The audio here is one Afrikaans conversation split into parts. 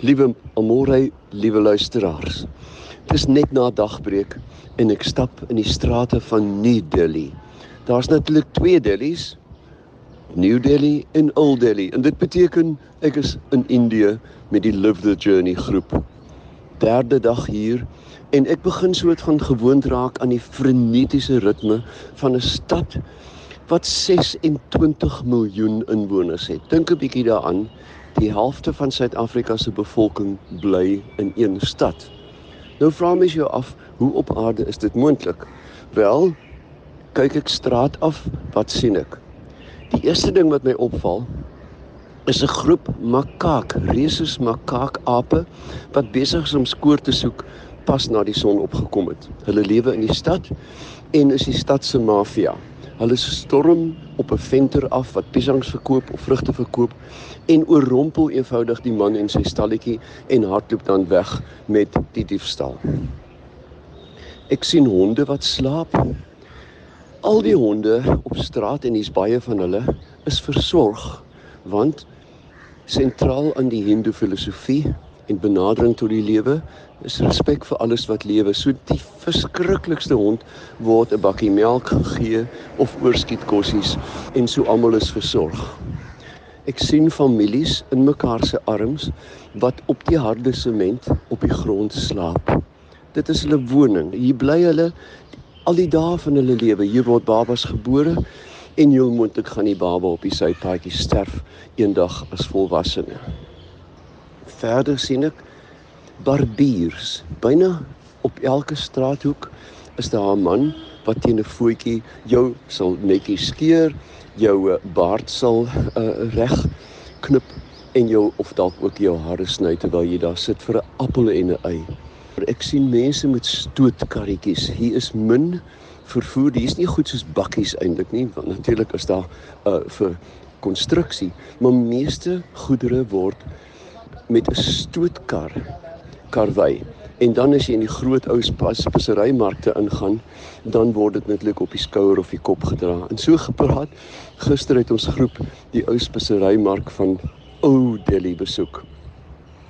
Liewe Amore, liewe luisteraars. Dit is net na dagbreek en ek stap in die strate van New Delhi. Daar's natuurlik twee Delhi's, New Delhi en Old Delhi. En dit beteken ek is in Indië met die Live the Journey groep. Derde dag hier en ek begin soort van gewoond raak aan die frenetiese ritme van 'n stad wat 26 miljoen inwoners het. Dink 'n bietjie daaraan die helfte van Suid-Afrika se bevolking bly in een stad. Nou vra mens jou af, hoe op aarde is dit moontlik? Wel, kyk ek straat af, wat sien ek? Die eerste ding wat my opval is 'n groep makaak, reuses makaakape wat besig is om skoor te soek pas na die son opgekom het. Hulle lewe in die stad en is die stad se mafia. Hulle storm op 'n venter af wat piesangs verkoop of vrugte verkoop en oorrompel eenvoudig die man en sy stalletjie en hardloop dan weg met die diefstal. Ek sien honde wat slaap. Al die honde op straat en hier's baie van hulle is versorg want sentraal aan die hindoe filosofie en benadering tot die lewe is respek vir alles wat lewe. So die verskriklikste hond word 'n bakkie melk gegee of oorskiet kossies en so almal is versorg. Ek sien families in mekaar se arms wat op die harde sement op die grond slaap. Dit is hulle woning. Hier bly hulle al die dae van hulle lewe. Hier word babas gebore en heel moontlik gaan die baba op die sypaadjie sterf eendag as volwassene. Verder sien ek barbiers. Byna op elke straathoek is daar 'n man wat teen 'n voetjie jou sal netjies skeer, jou eh, baard sal uh, reg knip en jou of dalk ook jou hare sny terwyl jy daar sit vir 'n appel en 'n ei. Ek sien mense met stootkarretjies. Hier is min vervoer. Hier is nie goed soos bakkies eintlik nie, want natuurlik is daar uh vir konstruksie, maar meeste goedere word met 'n stootkar karwei. En dan as jy in die groot ou speserymarkte ingaan, dan word dit netlik op die skouer of die kop gedra. En so gepraat, gister het ons groep die ou speserymark van Ou Delhi besoek.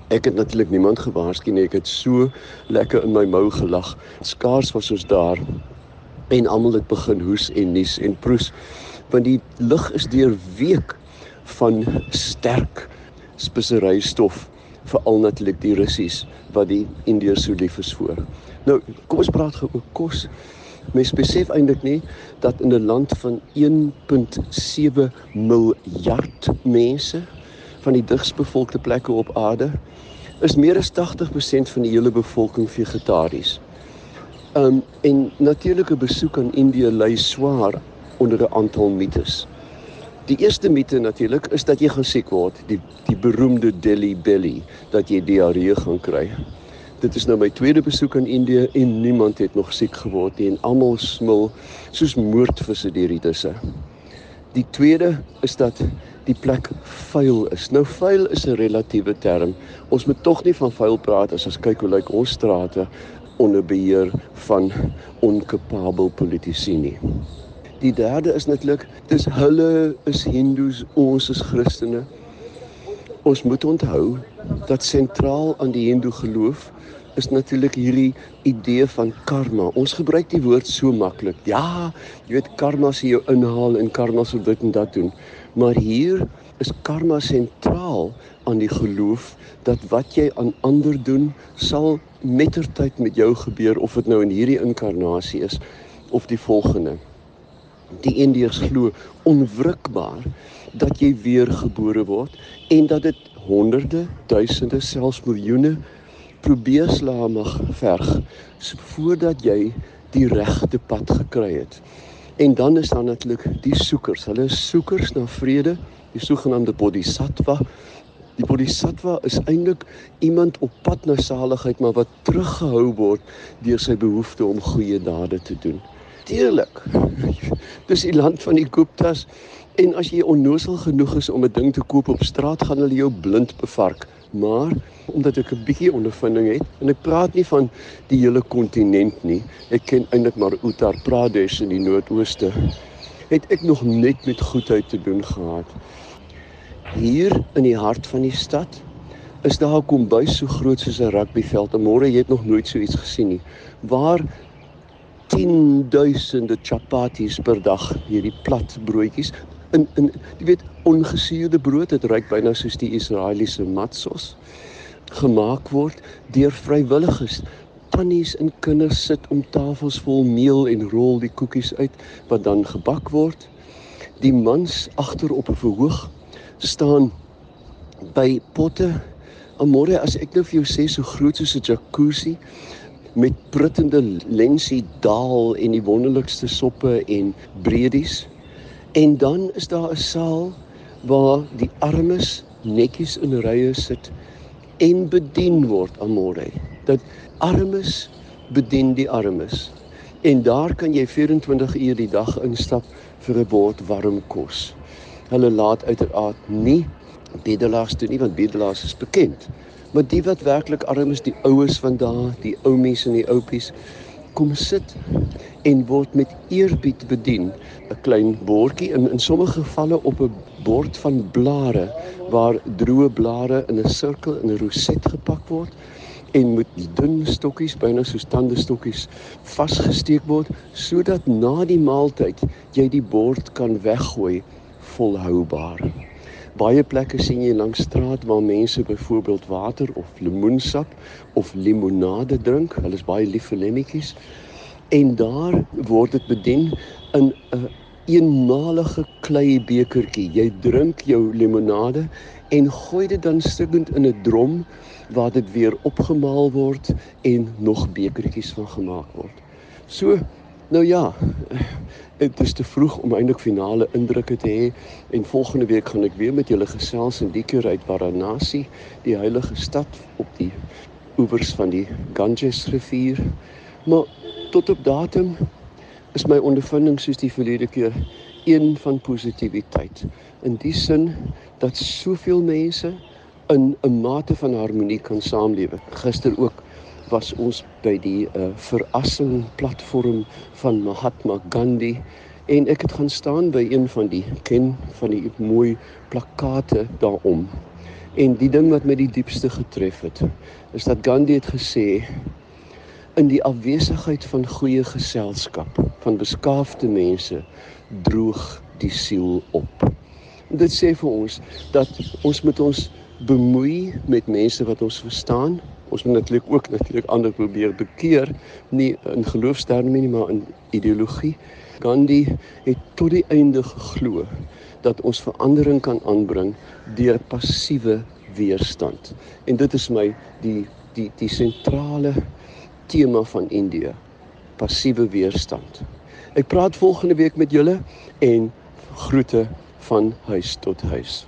Ek het natuurlik niemand gewaarsku nie. Ek het so lekker in my mou gelag. Skaars was ons daar en almal het begin hoes en nies en proes want die lug is deur week van sterk speserystof veral natuurlik die russies wat die indiërs so lief is vir. Nou, kom ons praat gou oor kos. Mens besef eintlik nie dat in 'n land van 1.7 miljard mense van die digsbevolkte plekke op aarde is meer as 80% van die hele bevolking vegetaries. Um en natuurlike besoek aan Indië lê swaar onder 'n aantal mites. Die eerste mite natuurlik is dat jy gaan siek word, die die beroemde Delhi belly, dat jy diarree gaan kry. Dit is nou my tweede besoek aan Indië en niemand het nog siek geword nie en almal smil soos moordvisse deur die tusse. Die tweede is dat die plek vuil is. Nou vuil is 'n relatiewe term. Ons moet tog nie van vuil praat as ons kyk hoe lyk ons strate onder beheer van onkapabel politici nie. Die derde is netlik, dis hulle is Hindus, ons is Christene. Ons moet onthou dat sentraal aan die Hindu geloof is natuurlik hierdie idee van karma. Ons gebruik die woord so maklik. Ja, jy weet karma se jou inhaal en karma sal dit en dat doen. Maar hier is karma sentraal aan die geloof dat wat jy aan ander doen sal mettertyd met jou gebeur of dit nou in hierdie inkarnasie is of die volgende die Indiërs glo onwrikbaar dat jy weer gebore word en dat dit honderde, duisende, selfs miljoene probeerslae mag verg voordat jy die regte pad gekry het. En dan is daar natuurlik die soekers. Hulle is soekers na vrede, die sogenaamde bodhisattva. Die bodhisattva is eintlik iemand op pad na saligheid, maar wat teruggehou word deur sy behoefte om goeie dade te doen natuurlik. Dis die land van die Guptas en as jy onnosel genoeg is om 'n ding te koop op straat gaan hulle jou blind bevark. Maar omdat ek 'n bietjie ondervinding het en ek praat nie van die hele kontinent nie. Ek ken eintlik maar Uttar Pradesh in die noordooste. Het ek nog net met goedheid te doen gehad. Hier in die hart van die stad is daar 'n kombuis so groot soos 'n rugbyveld. En môre jy het nog nooit so iets gesien nie. Waar 10000de chapatis per dag hierdie plat broodjies in in jy weet ongesuurde brood dit ruik byna soos die Israeliese matzos gemaak word deur vrywilligers. Tannies en kinders sit om tafels vol meel en rol die koekies uit wat dan gebak word. Die mans agter op 'n verhoog staan by potte. Amore as ek nou vir jou sê so groot soos 'n jacuzzi met pruttende lensie daal en die wonderlikste soppe en breedies en dan is daar 'n saal waar die armes netjies in rye sit en bedien word Amore dat armes bedien die armes. En daar kan jy 24 uur die dag instap vir 'n bord warm kos. Hulle laat uiteraard nie bedelaars toe nie want bedelaars is bekend. Maar die wat werklik arm is, die oues van daar, die oumies en die oupies kom sit en word met eerbied bedien. 'n Klein bordjie in in sommige gevalle op 'n bord van blare waar droë blare in 'n sirkel in 'n roset gepak word en met dun stokkies byna soos tandestokkies vasgesteek word sodat na die maaltyd jy die bord kan weggooi volhoubaar. Baie plekke sien jy langs straat waar mense byvoorbeeld water of lemoensap of limonade drink. Hulle is baie lief vir lemmetjies. En daar word dit bedien in 'n een eenmalige klei bekertjie. Jy drink jou limonade en gooi dit dan stukkend in 'n drom waar dit weer opgemaal word en nog bekertjies van gemaak word. So Nou ja, dit is te vroeg om eintlik finale indrukke te hê en volgende week gaan ek weer met julle gesels in die keer uit Varanasi, die heilige stad op die oewers van die Ganges rivier. Maar tot op datum is my ondervinding soos die verlede keer een van positiwiteit. In die sin dat soveel mense in 'n mate van harmonie kan saamlewe. Gister ook was ons by die uh, verassing platform van Mahatma Gandhi en ek het gaan staan by een van die ken van die mooi plakate daarom. En die ding wat my die diepste getref het, is dat Gandhi het gesê in die afwesigheid van goeie geselskap, van beskaafde mense, droog die siel op. Dit sê vir ons dat ons moet ons bemoei met mense wat ons verstaan, ons moet natuurlik ook natuurlik ander probeer bekeer nie in geloofsterme nie maar in ideologie. Gandhi het tot die einde geglo dat ons verandering kan aanbring deur passiewe weerstand. En dit is my die die die sentrale tema van Indië passiewe weerstand. Ek praat volgende week met julle en groete van huis tot huis